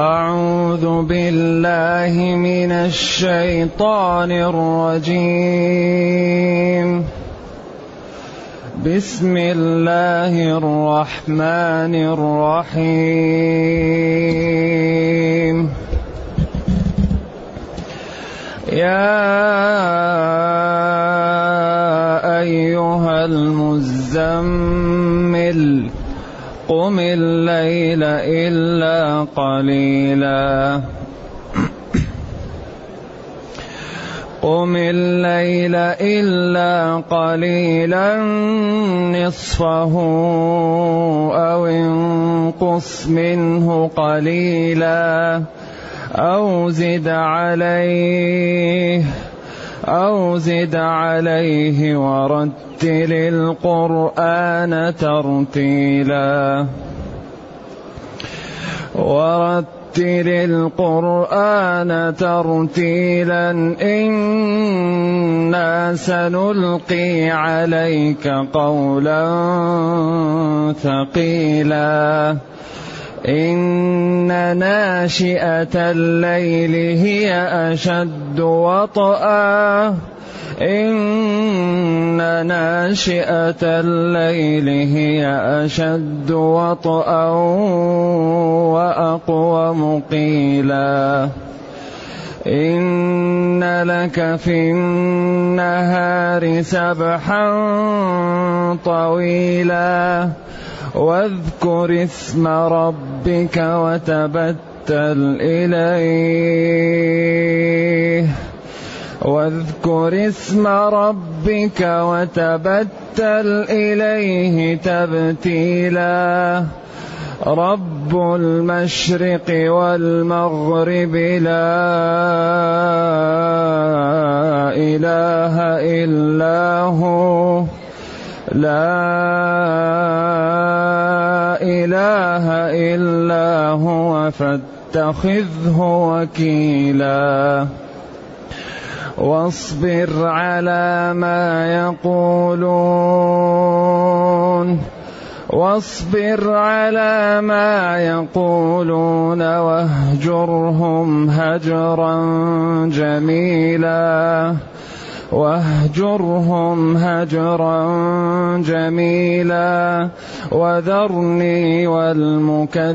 أعوذ بالله من الشيطان الرجيم. بسم الله الرحمن الرحيم. يا أيها المزمل قم الليل إلا قليلا. قم الليل إلا قليلا نصفه أو انقص منه قليلا أو زد عليه. أو زد عليه ورتل القرآن ترتيلا. ورتل القرآن ترتيلا. إنا سنلقي عليك قولا ثقيلا. إن ناشئة الليل هي أشد وطئا إن ناشئة الليل هي أشد وطئا وأقوم قيلا. إن لك في النهار سبحا طويلا. واذكر اسم ربك وتبتل إليه. واذكر اسم ربك وتبتل إليه تبتيلا. رب المشرق والمغرب لا إله إلا هو. لا إله إلا هو فاتخذه وكيلا. واصبر على ما يقولون. واصبر على ما يقولون واهجرهم هجرا جميلا. واهجرهم هجرا جميلا وذرني والمكذبين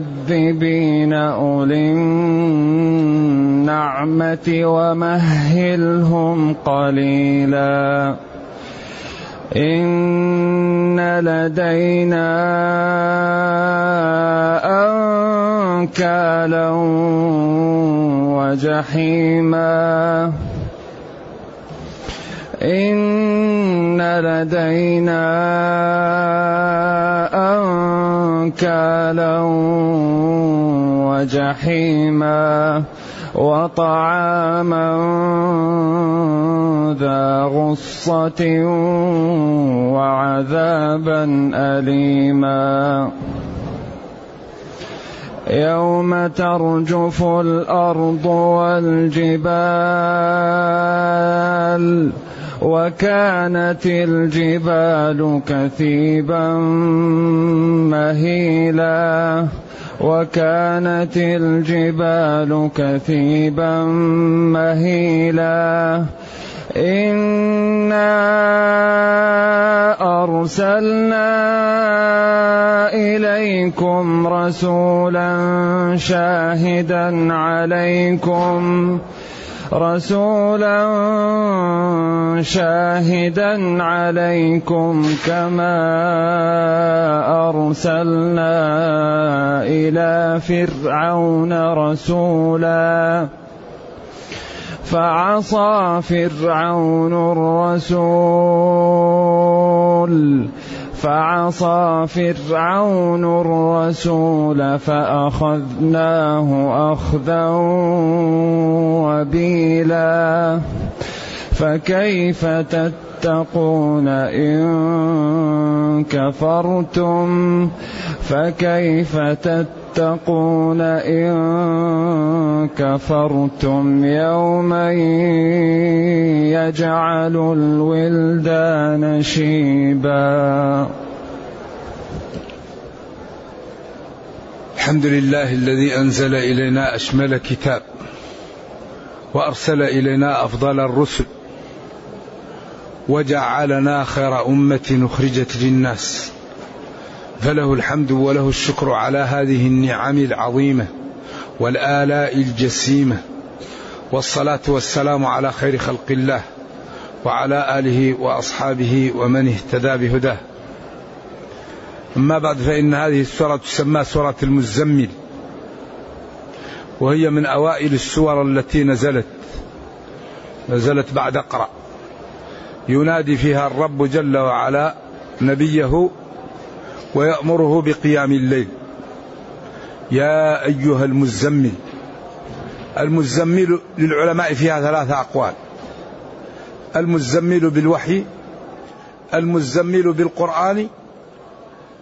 أولي النعمة ومهلهم قليلا. إن لدينا أنكالا وجحيما. إن لدينا أنكالا وجحيما وطعاما ذا غصة وعذابا أليما يوم ترجف الأرض والجبال وكانت الجبال كثيبا مهيلا. وكانت الجبال كثيبا مهيلا. إنا أرسلنا إليكم رسولا شاهدا عليكم. رسولا شاهدا عليكم كما أرسلنا إلى فرعون رسولا. فعصى فرعون الرسول فعصى فرعون الرسول فأخذناه أخذا وبيلا فكيف تتقون إن كفرتم؟ فكيف تتقون إن كفرتم؟ يوما يجعل الولدان شيبا. الحمد لله الذي أنزل إلينا أشمل كتاب وأرسل إلينا أفضل الرسل. وجعلنا خير أمة أخرجت للناس. فله الحمد وله الشكر على هذه النعم العظيمة والآلاء الجسيمة. والصلاة والسلام على خير خلق الله وعلى آله وأصحابه ومن اهتدى بهداه. أما بعد فإن هذه السورة تسمى سورة المزمل. وهي من أوائل السور التي نزلت. نزلت بعد اقرأ ينادي فيها الرب جل وعلا نبيه ويأمره بقيام الليل. يا أيها المزمل المزمل للعلماء فيها ثلاثة أقوال. المزمل بالوحي المزمل بالقرآن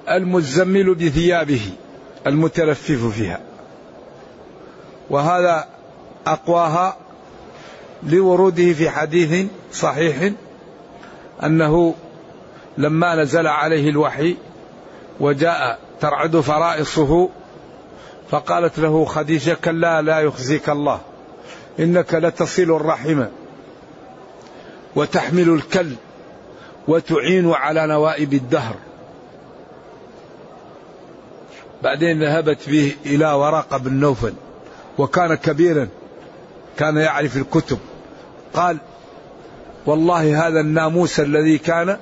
المزمل بثيابه المتلفف فيها. وهذا أقواها لوروده في حديث صحيح أنه لما نزل عليه الوحي وجاء ترعد فرائصه فقالت له خديجة كلا لا يخزيك الله إنك لتصل الرحم وتحمل الكل وتعين على نوائب الدهر. بعدين ذهبت به إلى ورقة بن نوفل وكان كبيرا كان يعرف الكتب قال والله هذا الناموس الذي كان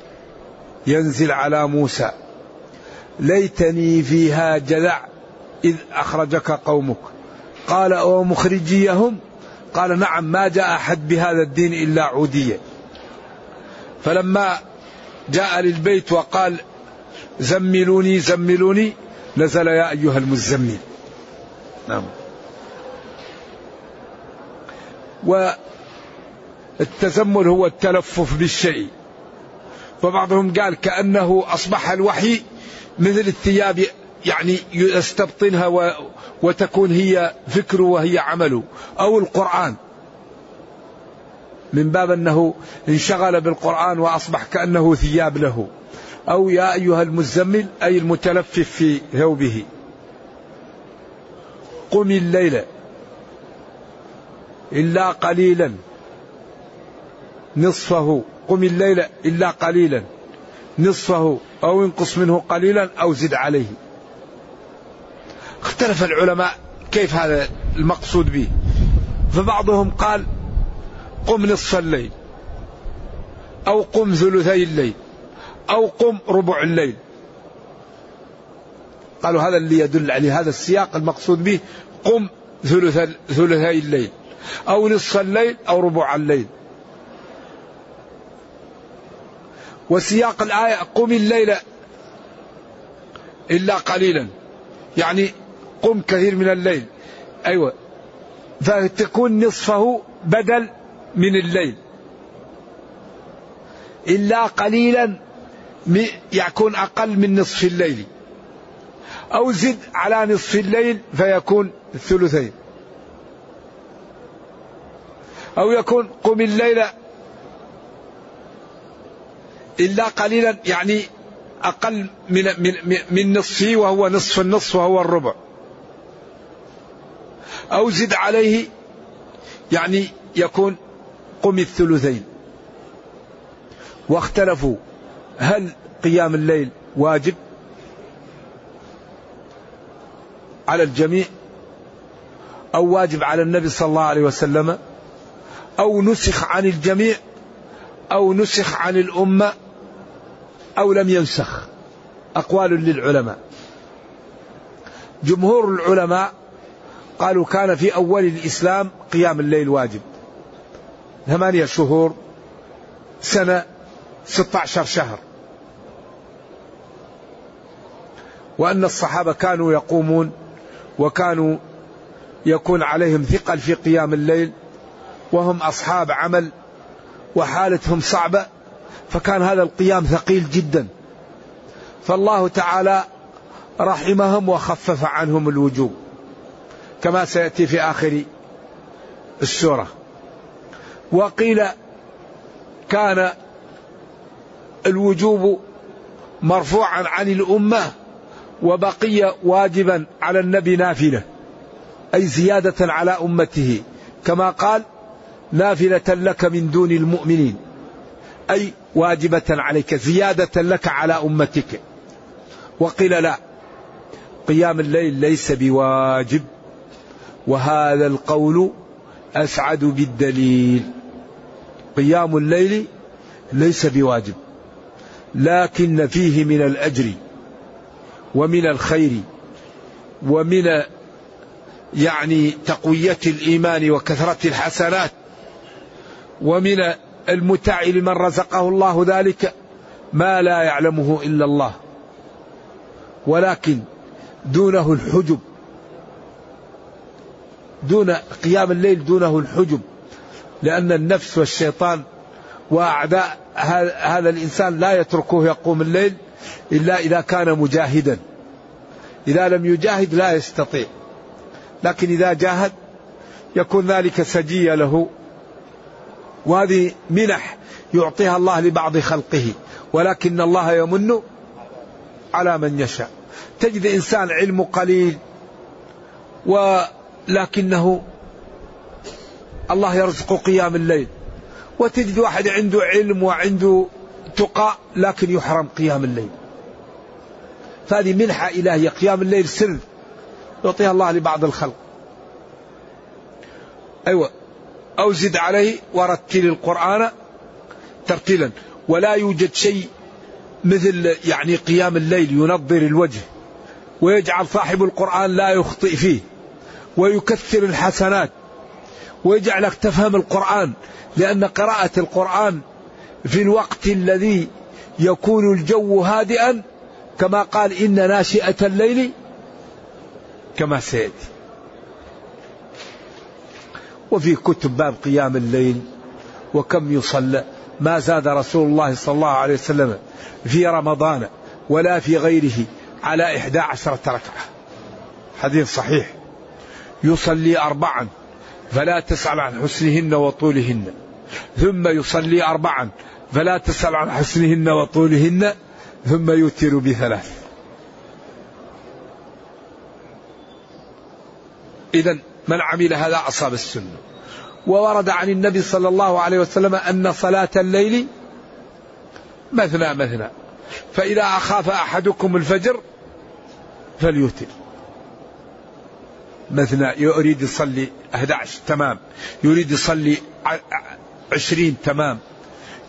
ينزل على موسى. ليتني فيها جذع إذ أخرجك قومك. قال أو مخرجيهم؟ قال نعم ما جاء أحد بهذا الدين إلا عودية فلما جاء للبيت وقال زملوني زملوني نزل يا أيها المزمل. نعم. والتزمل هو التلفف بالشيء. فبعضهم قال كأنه أصبح الوحي مثل الثياب يعني يستبطنها وتكون هي فكره وهي عمله أو القرآن. من باب أنه انشغل بالقرآن وأصبح كأنه ثياب له. أو يا أيها المزمل أي المتلفف في ثوبه. قم الليل إلا قليلا. نصفه. قم الليل إلا قليلا. نصفه أو انقص منه قليلا أو زد عليه. اختلف العلماء كيف هذا المقصود به. فبعضهم قال قم نصف الليل أو قم ثلثي الليل أو قم ربع الليل. قالوا هذا اللي يدل عليه هذا السياق المقصود به قم ثلث ثلثي الليل أو نصف الليل أو ربع الليل. وسياق الآية قم الليل إلا قليلا. يعني قم كثير من الليل. أيوة. فتكون نصفه بدل من الليل. إلا قليلا يكون أقل من نصف الليل. أو زد على نصف الليل فيكون الثلثين. أو يكون قم الليل إلا قليلا يعني أقل من من من نصفه وهو نصف النصف وهو الربع. أو زد عليه يعني يكون قم الثلثين. واختلفوا هل قيام الليل واجب؟ على الجميع. أو واجب على النبي صلى الله عليه وسلم؟ أو نسخ عن الجميع؟ أو نسخ عن الأمة؟ أو لم ينسخ. أقوال للعلماء. جمهور العلماء قالوا كان في أول الإسلام قيام الليل واجب. ثمانية شهور سنة 16 شهر. وأن الصحابة كانوا يقومون وكانوا يكون عليهم ثقل في قيام الليل وهم أصحاب عمل وحالتهم صعبة فكان هذا القيام ثقيل جدا. فالله تعالى رحمهم وخفف عنهم الوجوب كما سيأتي في آخر السورة. وقيل كان الوجوب مرفوعا عن الأمة وبقي واجبا على النبي نافلة أي زيادة على أمته كما قال نافلة لك من دون المؤمنين. أي واجبة عليك زيادة لك على أمتك. وقيل لا قيام الليل ليس بواجب وهذا القول أسعد بالدليل. قيام الليل ليس بواجب لكن فيه من الأجر ومن الخير ومن يعني تقوية الإيمان وكثرة الحسنات ومن المتع لمن رزقه الله ذلك ما لا يعلمه إلا الله. ولكن دونه الحجب دون قيام الليل دونه الحجب لأن النفس والشيطان وأعداء هذا الإنسان لا يتركه يقوم الليل إلا إذا كان مجاهدا. إذا لم يجاهد لا يستطيع لكن إذا جاهد يكون ذلك سجية له. وهذه منح يعطيها الله لبعض خلقه ولكن الله يمن على من يشاء. تجد إنسان علمه قليل ولكنه الله يرزق قيام الليل. وتجد واحد عنده علم وعنده تقى لكن يحرم قيام الليل. فهذه منحة إلهية قيام الليل سر يعطيها الله لبعض الخلق. أيوة. أو زد عليه ورتل القرآن ترتيلا. ولا يوجد شيء مثل يعني قيام الليل ينظر الوجه ويجعل صاحب القرآن لا يخطئ فيه ويكثر الحسنات ويجعلك تفهم القرآن لأن قراءة القرآن في الوقت الذي يكون الجو هادئا كما قال إن ناشئة الليل كما سيأتي. وفي كتب باب قيام الليل وكم يصلى. ما زاد رسول الله صلى الله عليه وسلم في رمضان ولا في غيره على إحدى عشرة ركعة. حديث صحيح. يصلي أربعا فلا تسأل عن حسنهن وطولهن. ثم يصلي أربعا فلا تسأل عن حسنهن وطولهن. ثم يوتر بثلاث. إذا من عمل هذا أصاب السنة. وورد عن النبي صلى الله عليه وسلم أن صلاة الليل مثنى مثنى. فإذا أخاف أحدكم الفجر فليوتر. مثنى يريد يصلي 11 تمام. يريد يصلي 20 تمام.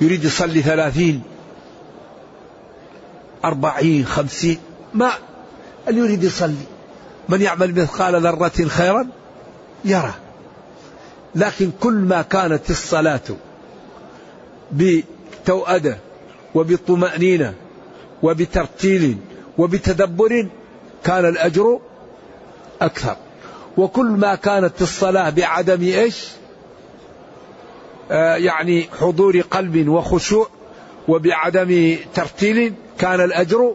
يريد يصلي 30 أربعين خمسين. ما اللي يريد يصلي. من يعمل مثقال ذرة خيرا؟ يرى. لكن كل ما كانت الصلاة بتوأدة وبطمأنينة وبترتيل وبتدبر كان الأجر أكثر. وكل ما كانت الصلاة بعدم إيش؟ آه يعني حضور قلب وخشوع وبعدم ترتيل كان الأجر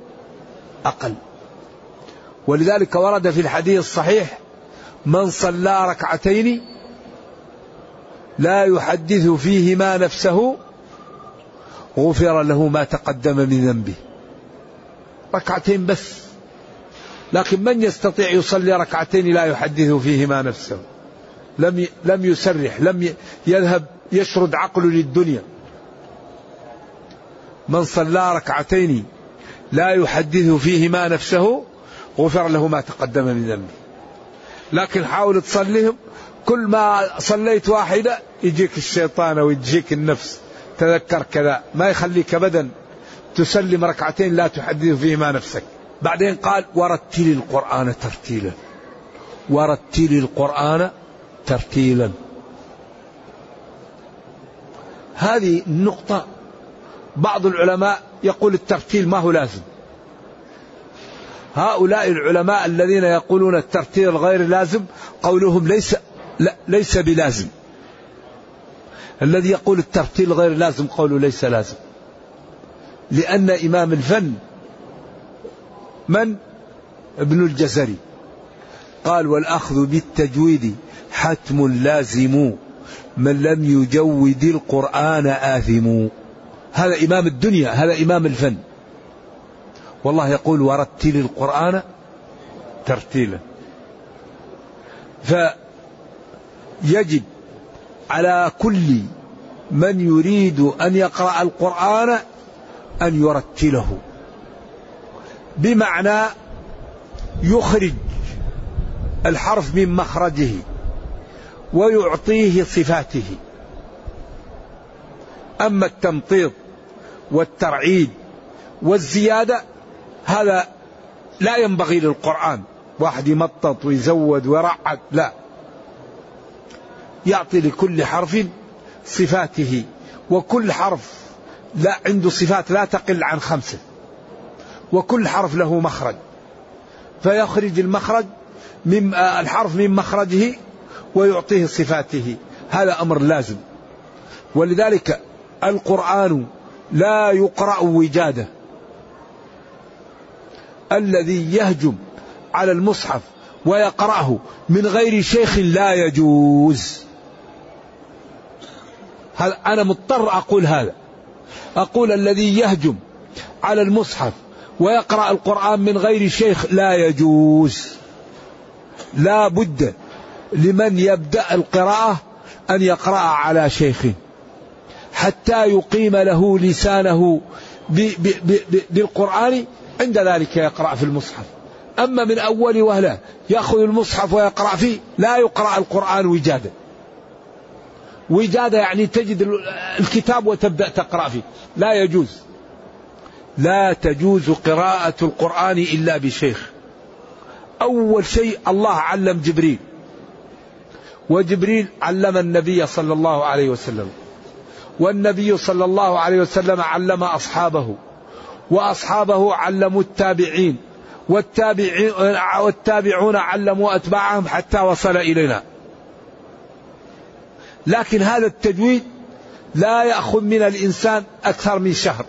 أقل. ولذلك ورد في الحديث الصحيح من صلى ركعتين لا يحدث فيهما نفسه غفر له ما تقدم من ذنبه. ركعتين بس. لكن من يستطيع يصلي ركعتين لا يحدث فيهما نفسه؟ لم لم يسرح لم يذهب يشرد عقله للدنيا. من صلى ركعتين لا يحدث فيهما نفسه غفر له ما تقدم من ذنبه. لكن حاول تصليهم. كل ما صليت واحدة يجيك الشيطان ويجيك النفس. تذكر كذا. ما يخليك أبدا تسلم ركعتين لا تحدث فيهما نفسك. بعدين قال ورتل القرآن ترتيلا. ورتل القرآن ترتيلا. هذه النقطة بعض العلماء يقول الترتيل ما هو لازم. هؤلاء العلماء الذين يقولون الترتيل غير لازم قولهم ليس لا ليس بلازم. الذي يقول الترتيل غير لازم قوله ليس لازم. لأن إمام الفن من؟ ابن الجزري. قال والأخذ بالتجويد حتم لازم من لم يجود القرآن آثم. هذا إمام الدنيا هذا إمام الفن. والله يقول ورتل القرآن ترتيلا. فيجب على كل من يريد أن يقرأ القرآن أن يرتله. بمعنى يخرج الحرف من مخرجه ويعطيه صفاته. أما التمطيط والترعيد والزيادة هذا لا ينبغي للقرآن. واحد يمطط ويزود ويرعد لا. يعطي لكل حرف صفاته وكل حرف لا عنده صفات لا تقل عن خمسة. وكل حرف له مخرج. فيخرج المخرج من الحرف من مخرجه ويعطيه صفاته. هذا أمر لازم. ولذلك القرآن لا يقرأ وجاده. الذي يهجم على المصحف ويقرأه من غير شيخ لا يجوز. هذا أنا مضطر أقول هذا؟ أقول الذي يهجم على المصحف ويقرأ القرآن من غير شيخ لا يجوز. لا بد لمن يبدأ القراءة أن يقرأ على شيخ حتى يقيم له لسانه بالقرآن عند ذلك يقرأ في المصحف. أما من أول وهلة يأخذ المصحف ويقرأ فيه لا يقرأ القرآن وجادا وجادة يعني تجد الكتاب وتبدأ تقرأ فيه. لا يجوز. لا تجوز قراءة القرآن إلا بشيخ. أول شيء الله علم جبريل. وجبريل علم النبي صلى الله عليه وسلم. والنبي صلى الله عليه وسلم علم أصحابه. وأصحابه علموا التابعين والتابعون علموا أتباعهم حتى وصل إلينا. لكن هذا التجويد لا يأخذ من الإنسان أكثر من شهر.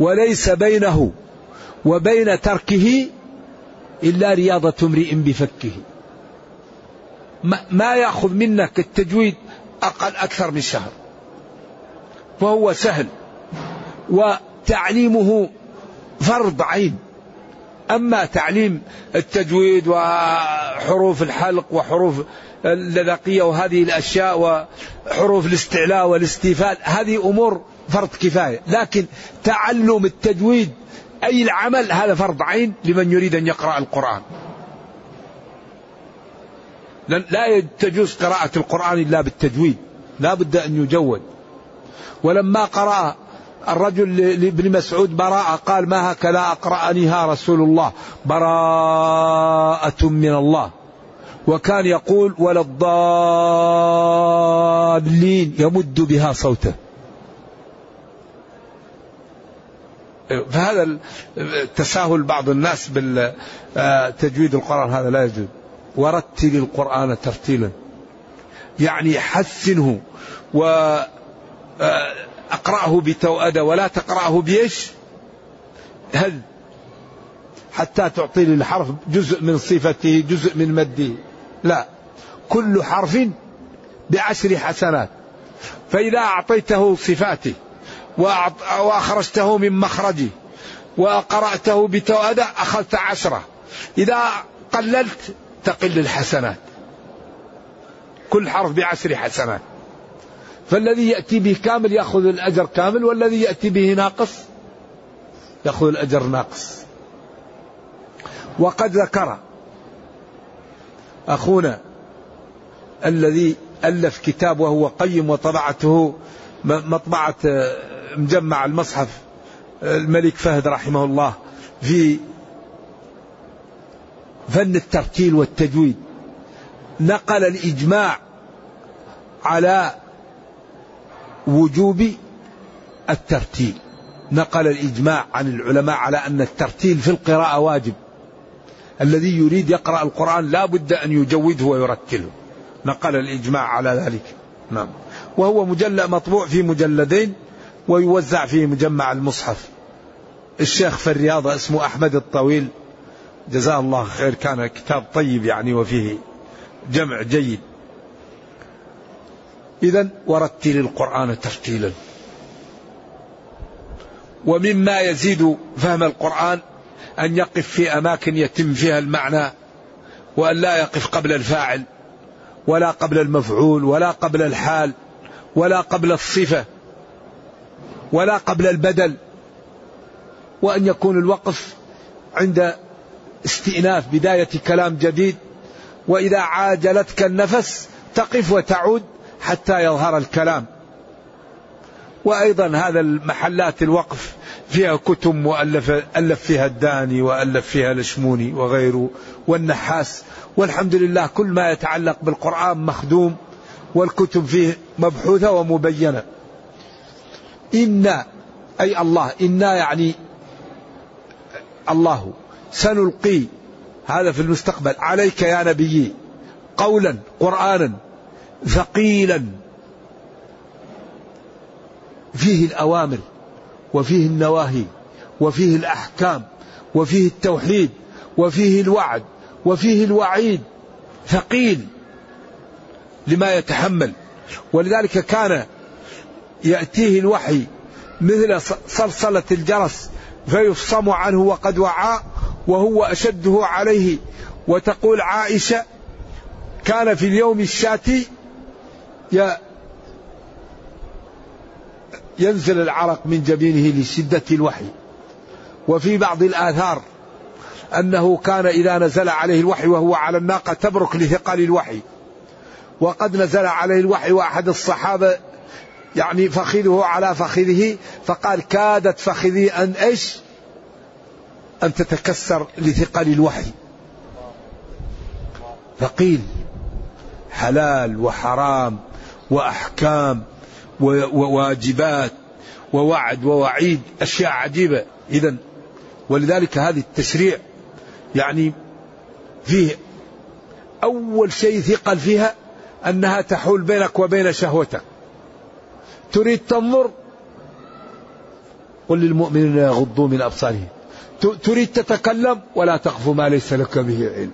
وليس بينه وبين تركه إلا رياضة امرئ بفكه. ما يأخذ منك التجويد أقل أكثر من شهر. فهو سهل. وتعليمه فرض عين. أما تعليم التجويد وحروف الحلق وحروف اللذقية وهذه الأشياء وحروف الاستعلاء والاستيفاء هذه أمور فرض كفاية. لكن تعلم التجويد أي العمل هذا فرض عين لمن يريد أن يقرأ القرآن. لا تجوز قراءة القرآن إلا بالتجويد لا بد أن يجود. ولما قرأ الرجل لابن مسعود براءة قال ما هكذا أقرأنيها رسول الله؟ براءة من الله. وكان يقول ولا الضالين يمد بها صوته. فهذا تساهل بعض الناس بالتجويد القرآن هذا لا يجوز. ورتل القرآن ترتيلا. يعني حسنه و أقرأه بتوأدة ولا تقرأه بإيش؟ هل حتى تعطي للحرف جزء من صفته جزء من مده. لا. كل حرف بعشر حسنات. فإذا أعطيته صفاته وأخرجته من مخرجه وقرأته بتوأدة أخذت عشرة. إذا قللت تقل الحسنات. كل حرف بعشر حسنات. فالذي يأتي به كامل يأخذ الأجر كامل والذي يأتي به ناقص يأخذ الأجر ناقص. وقد ذكر أخونا الذي ألف كتاب وهو قيم وطبعته مطبعة مجمع المصحف الملك فهد رحمه الله في فن الترتيل والتجويد. نقل الإجماع على وجوب الترتيل. نقل الإجماع عن العلماء على أن الترتيل في القراءة واجب. الذي يريد يقرأ القرآن لا بد أن يجوده ويرتله. نقل الإجماع على ذلك. نعم. وهو مجلد مطبوع في مجلدين ويوزع في مجمع المصحف. الشيخ في الرياضة اسمه أحمد الطويل. جزاه الله خير. كان كتاب طيب يعني وفيه جمع جيد. إذا ورتل القرآن ترتيلا. ومما يزيد فهم القرآن أن يقف في أماكن يتم فيها المعنى وأن لا يقف قبل الفاعل ولا قبل المفعول ولا قبل الحال ولا قبل الصفة ولا قبل البدل. وأن يكون الوقف عند استئناف بداية كلام جديد وإذا عاجلتك النفس تقف وتعود حتى يظهر الكلام. وأيضا هذا المحلات الوقف فيها كتب مؤلف ألف فيها الداني وألف فيها الشموني وغيره والنحاس. والحمد لله كل ما يتعلق بالقرآن مخدوم والكتب فيه مبحوثة ومبينة. إنا أي الله إنا يعني الله. سنلقي هذا في المستقبل. عليك يا نبي قولا قرآنا. ثقيلا. فيه الأوامر وفيه النواهي وفيه الأحكام وفيه التوحيد وفيه الوعد وفيه الوعيد. ثقيل لما يتحمل. ولذلك كان يأتيه الوحي مثل صلصلة الجرس فيفصم عنه وقد وعى وهو أشده عليه. وتقول عائشة كان في اليوم الشاتي ينزل العرق من جبينه لشدة الوحي. وفي بعض الآثار أنه كان إذا نزل عليه الوحي وهو على الناقة تبرك لثقل الوحي. وقد نزل عليه الوحي وأحد الصحابة يعني فخذه على فخذه فقال كادت فخذي أن إيش؟ أن تتكسر لثقل الوحي. ثقيل حلال وحرام. وأحكام وواجبات ووعد ووعيد أشياء عجيبة. إذا ولذلك هذه التشريع يعني فيه أول شيء ثقل فيها أنها تحول بينك وبين شهوتك. تريد تنظر قل للمؤمنين يغضوا من أبصارهم. تريد تتكلم ولا تقف ما ليس لك به علم.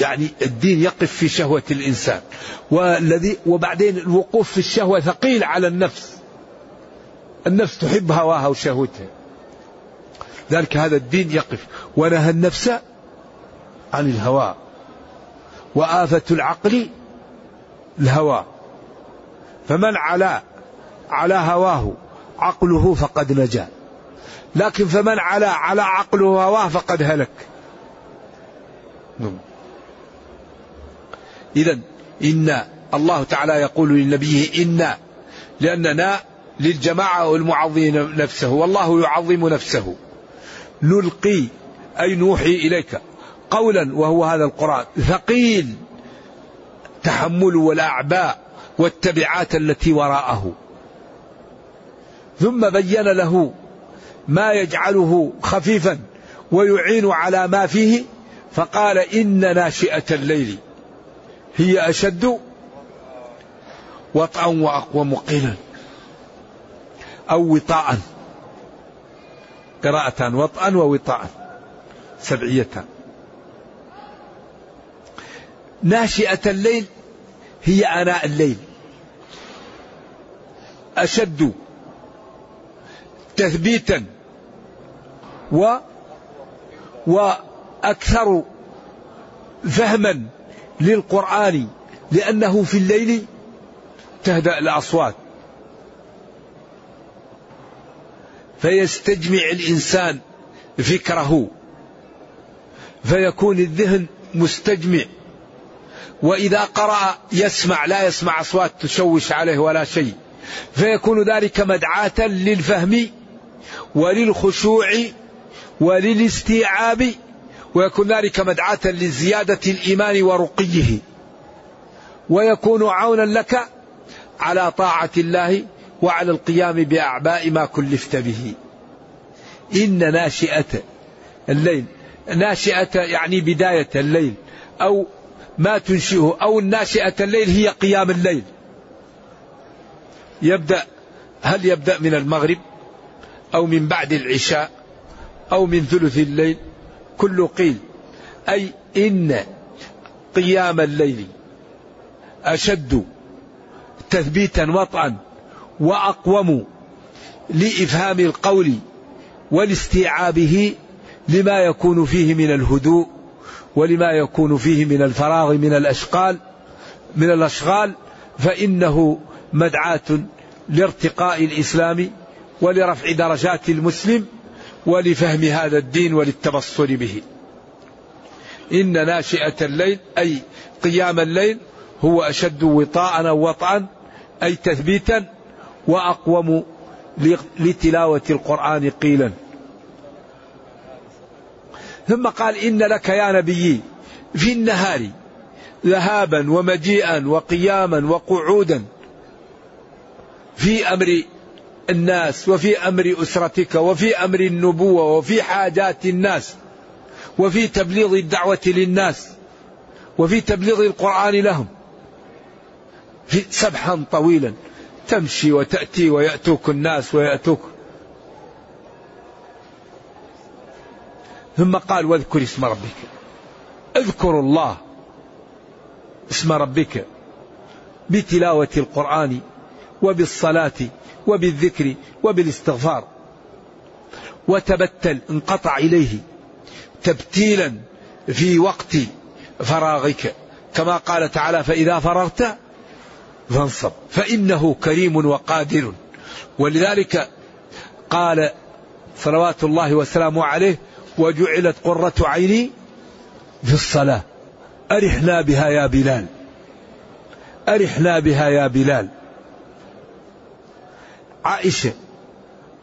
يعني الدين يقف في شهوة الإنسان. والذي وبعدين الوقوف في الشهوة ثقيل على النفس. النفس تحب هواها وشهوتها. ذلك هذا الدين يقف. ونهى النفس عن الهوى. وآفة العقل الهوى. فمن علا على هواه عقله فقد نجا. لكن فمن علا على عقله هواه فقد هلك. نعم. إذا إن الله تعالى يقول لنبيه إنا لأننا للجماعة والمعظمين نفسه والله يعظم نفسه. نلقي أي نوحي إليك قولا وهو هذا القرآن ثقيل تحمل والأعباء والتبعات التي وراءه. ثم بين له ما يجعله خفيفا ويعين على ما فيه فقال إن ناشئة الليل. هي أشد وطئا وأقوم قيلا أو وطاء. قراءتان وطئا ووطاء. سبعيتان ناشئة الليل هي آناء الليل. أشد تثبيتا و وأكثر فهما للقرآن لأنه في الليل تهدأ الأصوات. فيستجمع الإنسان فكره فيكون الذهن مستجمع. وإذا قرأ يسمع لا يسمع أصوات تشوش عليه ولا شيء. فيكون ذلك مدعاة للفهم وللخشوع وللاستيعاب ويكون ذلك مدعاة لزيادة الإيمان ورقيه. ويكون عونا لك على طاعة الله وعلى القيام بأعباء ما كلفت به. إن ناشئة الليل ناشئة يعني بداية الليل أو ما تنشئه أو الناشئة الليل هي قيام الليل. يبدأ هل يبدأ من المغرب أو من بعد العشاء أو من ثلث الليل؟ كل قيل. أي إن قيام الليل أشد تثبيتا وطئا وأقوم لإفهام القول ولاستيعابه لما يكون فيه من الهدوء ولما يكون فيه من الفراغ من الأشغال من الأشغال فإنه مدعاة لارتقاء الإسلام ولرفع درجات المسلم ولفهم هذا الدين وللتبصر به. إن ناشئة الليل أي قيام الليل هو أشد وطاء وطئا أي تثبيتا وأقوم لتلاوة القرآن قيلا. ثم قال إن لك يا نبي في النهار ذهابا ومجيئا وقياما وقعودا في أمر الناس وفي أمر أسرتك وفي أمر النبوة وفي حاجات الناس وفي تبليغ الدعوة للناس وفي تبليغ القرآن لهم. في سبحا طويلا. تمشي وتأتي ويأتوك الناس ويأتوك. ثم قال واذكر اسم ربك. اذكر الله اسم ربك بتلاوة القرآن. وبالصلاة وبالذكر وبالاستغفار. وتبتل انقطع إليه تبتيلا في وقت فراغك. كما قال تعالى فإذا فرغت فانصب فإنه كريم وقادر. ولذلك قال صلوات الله وسلامه عليه وجعلت قرة عيني في الصلاة. أرحنا بها يا بلال. أرحنا بها يا بلال. عائشة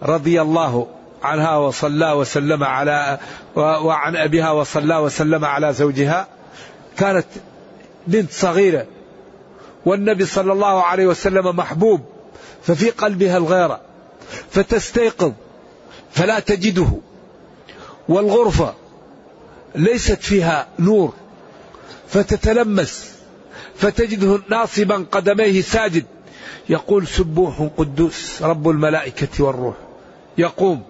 رضي الله عنها وصلى وسلم على وعن أبيها وصلى وسلم على زوجها كانت بنت صغيرة والنبي صلى الله عليه وسلم محبوب ففي قلبها الغيرة فتستيقظ فلا تجده والغرفة ليست فيها نور فتتلمس فتجده ناصبا قدميه ساجد. يقول سبوح قدوس رب الملائكة والروح. يقوم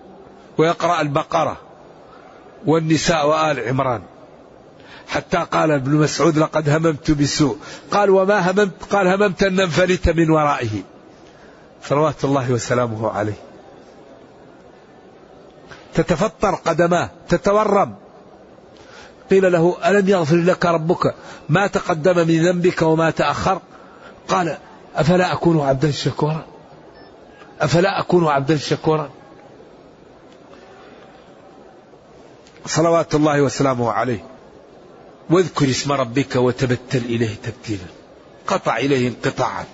ويقرأ البقرة والنساء وآل عمران. حتى قال ابن مسعود لقد هممت بسوء. قال وما هممت قال هممت أن انفلت من ورائه. صلوات الله وسلامه عليه. تتفطر قدماه تتورم. قيل له ألم يغفر لك ربك ما تقدم من ذنبك وما تأخر؟ قال أفلا أكون عبدا شكورا؟ أفلا أكون عبدا شكورا؟ صلوات الله وسلامه عليه. واذكر اسم ربك وتبتل إليه تبتيلا. قطع إليه انقطاعا.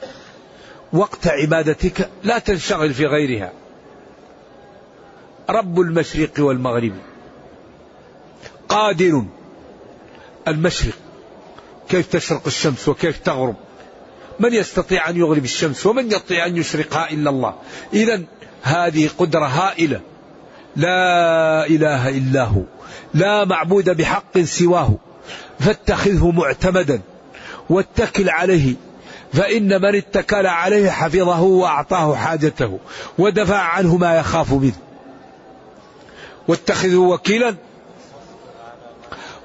وقت عبادتك لا تنشغل في غيرها. رب المشرق والمغرب. قادر المشرق. كيف تشرق الشمس وكيف تغرب. من يستطيع أن يغرب الشمس ومن يستطيع أن يشرقها إلا الله. إذا هذه قدرة هائلة. لا إله إلا هو. لا معبود بحق سواه. فاتخذه معتمدا. واتكل عليه. فإن من اتكل عليه حفظه وأعطاه حاجته. ودفع عنه ما يخاف منه. واتخذه وكيلا.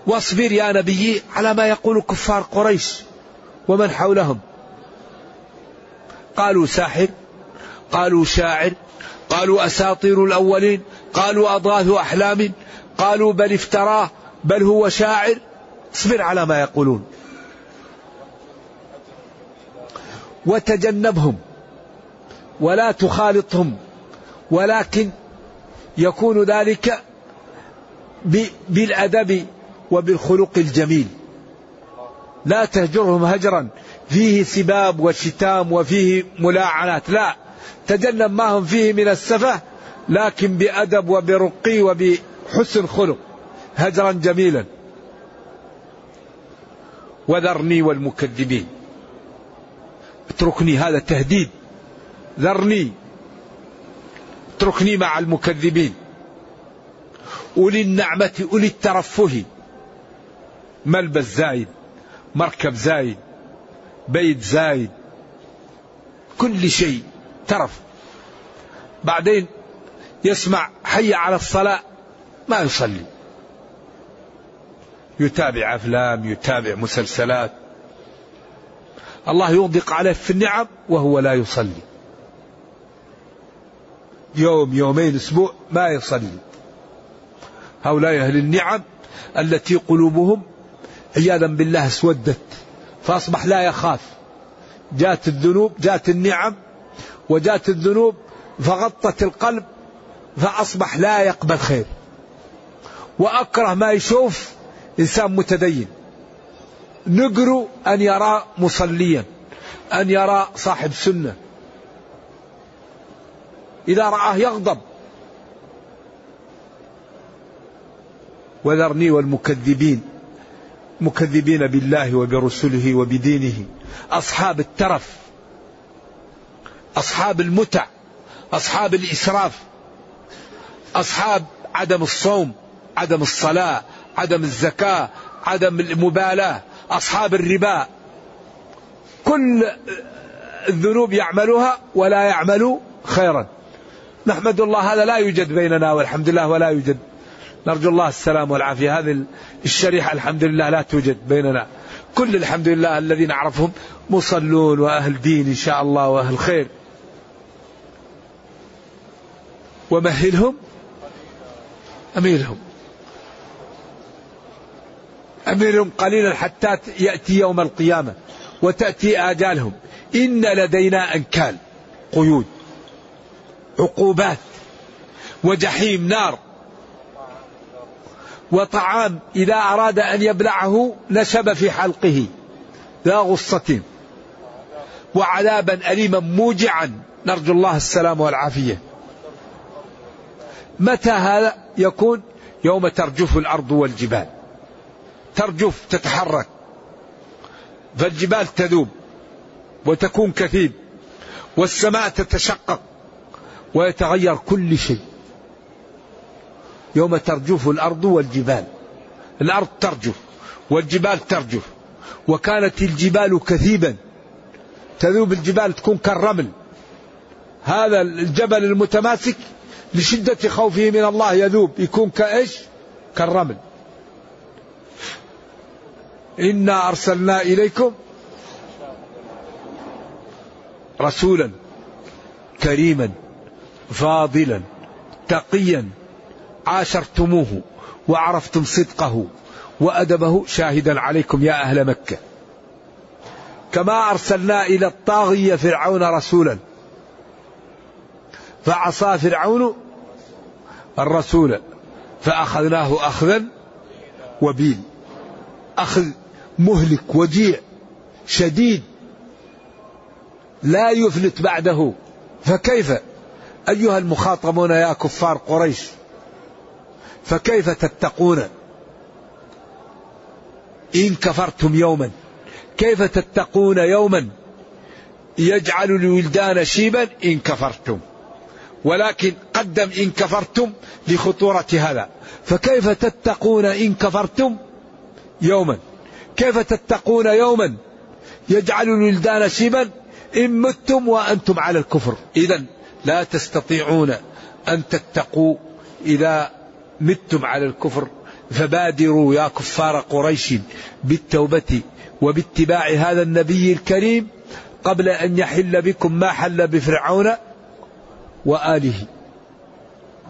واصبر يا نبي على ما يقول كفار قريش. ومن حولهم. قالوا ساحر قالوا شاعر قالوا أساطير الأولين قالوا أضغاث أحلام قالوا بل افتراه بل هو شاعر. اصبر على ما يقولون. وتجنبهم ولا تخالطهم ولكن يكون ذلك بالأدب وبالخلق الجميل. لا تهجرهم هجرا. فيه سباب وشتام وفيه ملاعنات. لا تجنب ما هم فيه من السفه لكن بأدب وبرقي وبحسن خلق. هجرا جميلا. وذرني والمكذبين. اتركني هذا تهديد. ذرني. اتركني مع المكذبين. أولي النعمة أولي الترفه. ملبس زايد مركب زايد. بيت زايد. كل شيء ترف. بعدين يسمع حي على الصلاة ما يصلي. يتابع أفلام يتابع مسلسلات. الله يغدق عليه في النعم وهو لا يصلي. يوم يومين أسبوع ما يصلي. هؤلاء أهل النعم التي قلوبهم عياذا بالله اسودت. فأصبح لا يخاف. جاءت الذنوب جاءت النعم وجاءت الذنوب فغطت القلب فأصبح لا يقبل خير. وأكره ما يشوف إنسان متدين. نقر أن يرى مصليا أن يرى صاحب سنة. إذا رآه يغضب. وذرني والمكذبين. مكذبين بالله وبرسله وبدينه. أصحاب الترف أصحاب المتع أصحاب الإسراف أصحاب عدم الصوم عدم الصلاة عدم الزكاة عدم المبالاة أصحاب الربا. كل الذنوب يعملها ولا يعمل خيرا. نحمد الله هذا لا يوجد بيننا والحمد لله ولا يوجد. نرجو الله السلام والعافية. هذه الشريحة الحمد لله لا توجد بيننا. كل الحمد لله الذين نعرفهم مصلون وأهل دين إن شاء الله وأهل خير. ومهلهم أميلهم أميلهم قليلا حتى يأتي يوم القيامة وتأتي آجالهم. إن لدينا أنكال قيود عقوبات وجحيم نار. وطعام إذا أراد أن يبلعه نشب في حلقه. ذا غصة. وعذابا أليما موجعا. نرجو الله السلام والعافية. متى هذا يكون؟ يوم ترجف الأرض والجبال. ترجف تتحرك. فالجبال تذوب وتكون كثيب. والسماء تتشقق ويتغير كل شيء. يوم ترجف الأرض والجبال. الأرض ترجف والجبال ترجف. وكانت الجبال كثيبا. تذوب الجبال تكون كالرمل. هذا الجبل المتماسك لشدة خوفه من الله يذوب. يكون كإيش؟ كالرمل. إنا أرسلنا إليكم رسولا كريما فاضلا تقيا. عاشرتموه وعرفتم صدقه وأدبه شاهدا عليكم يا أهل مكة. كما أرسلنا إلى الطاغية فرعون رسولا فعصى فرعون الرسول فأخذناه أخذا وبيل أخذ مهلك وجيع شديد لا يفلت بعده. فكيف؟ أيها المخاطبون يا كفار قريش فكيف تتقون؟ إن كفرتم يوما. كيف تتقون يوما؟ يجعل الولدان شيبا إن كفرتم. ولكن قدم إن كفرتم لخطورة هذا. فكيف تتقون إن كفرتم يوما؟ كيف تتقون يوما؟ يجعل الولدان شيبا إن متم وأنتم على الكفر. إذا لا تستطيعون أن تتقوا إذا متم على الكفر فبادروا يا كفار قريش بالتوبة وباتباع هذا النبي الكريم قبل أن يحل بكم ما حل بفرعون وآله.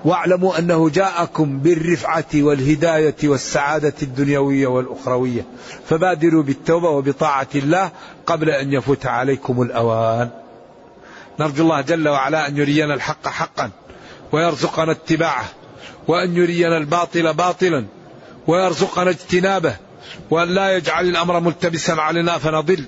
واعلموا أنه جاءكم بالرفعة والهداية والسعادة الدنيوية والأخروية. فبادروا بالتوبة وبطاعة الله قبل أن يفوت عليكم الأوان. نرجو الله جل وعلا أن يرينا الحق حقا ويرزقنا اتباعه. وأن يرينا الباطل باطلا ويرزقنا اجتنابه. وأن لا يجعل الأمر ملتبسا علينا فنضل.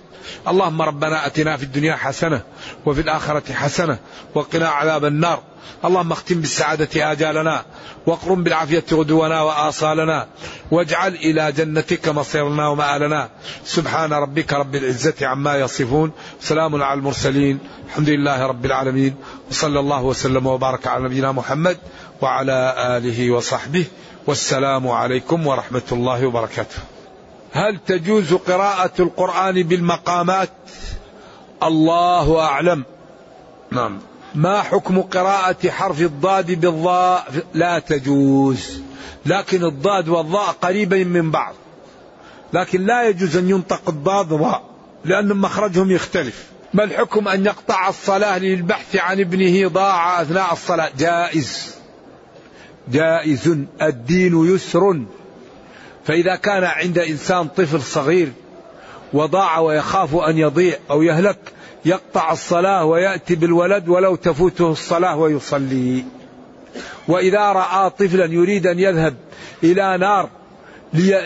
اللهم ربنا أتنا في الدنيا حسنة وفي الآخرة حسنة وقنا عذاب النار. اللهم اختم بالسعادة آجالنا واقرم بالعافية غدونا وآصالنا واجعل إلى جنتك مصيرنا ومآلنا. سبحان ربك رب العزة عما يصفون. سلام على المرسلين. الحمد لله رب العالمين. وصلى الله وسلم وبارك على نبينا محمد وعلى آله وصحبه. والسلام عليكم ورحمة الله وبركاته. هل تجوز قراءة القرآن بالمقامات؟ الله أعلم. نعم. ما حكم قراءة حرف الضاد بالضاء؟ لا تجوز. لكن الضاد والضاء قريبين من بعض. لكن لا يجوز أن ينطق الضاد ضاء لأن مخرجهم يختلف. ما الحكم أن يقطع الصلاة للبحث عن ابنه ضاع أثناء الصلاة؟ جائز. جائز. الدين يسر. فإذا كان عند إنسان طفل صغير وضاع ويخاف أن يضيع أو يهلك يقطع الصلاة ويأتي بالولد ولو تفوته الصلاة ويصلي. وإذا رأى طفلا يريد أن يذهب إلى نار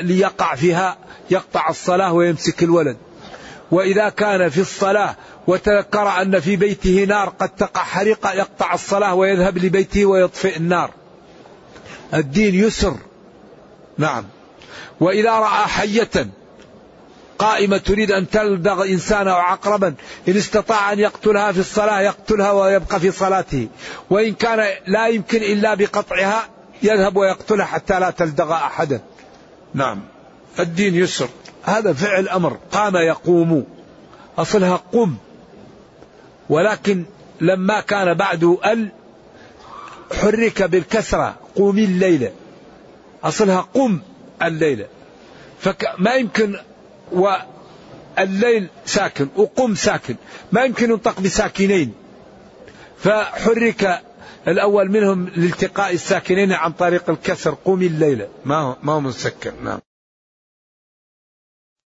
ليقع فيها يقطع الصلاة ويمسك الولد. وإذا كان في الصلاة وتذكر أن في بيته نار قد تقع حريقة يقطع الصلاة ويذهب لبيته ويطفئ النار. الدين يسر. نعم. وإذا رأى حية قائمة تريد أن تلدغ إنسانا أو عقربا إن استطاع أن يقتلها في الصلاة يقتلها ويبقى في صلاته. وإن كان لا يمكن إلا بقطعها يذهب ويقتلها حتى لا تلدغ أحدا. نعم. الدين يسر. هذا فعل أمر. قام يقوم. أصلها قم. ولكن لما كان بعد أل حرك بالكسرة قومي الليلة أصلها قم. الليلة. فما يمكن والليل ساكن وقم ساكن. ما يمكن ينطق بساكنين. فحرك الأول منهم لالتقاء الساكنين عن طريق الكسر قومي الليلة ما هو, ما هو مسكن. نعم.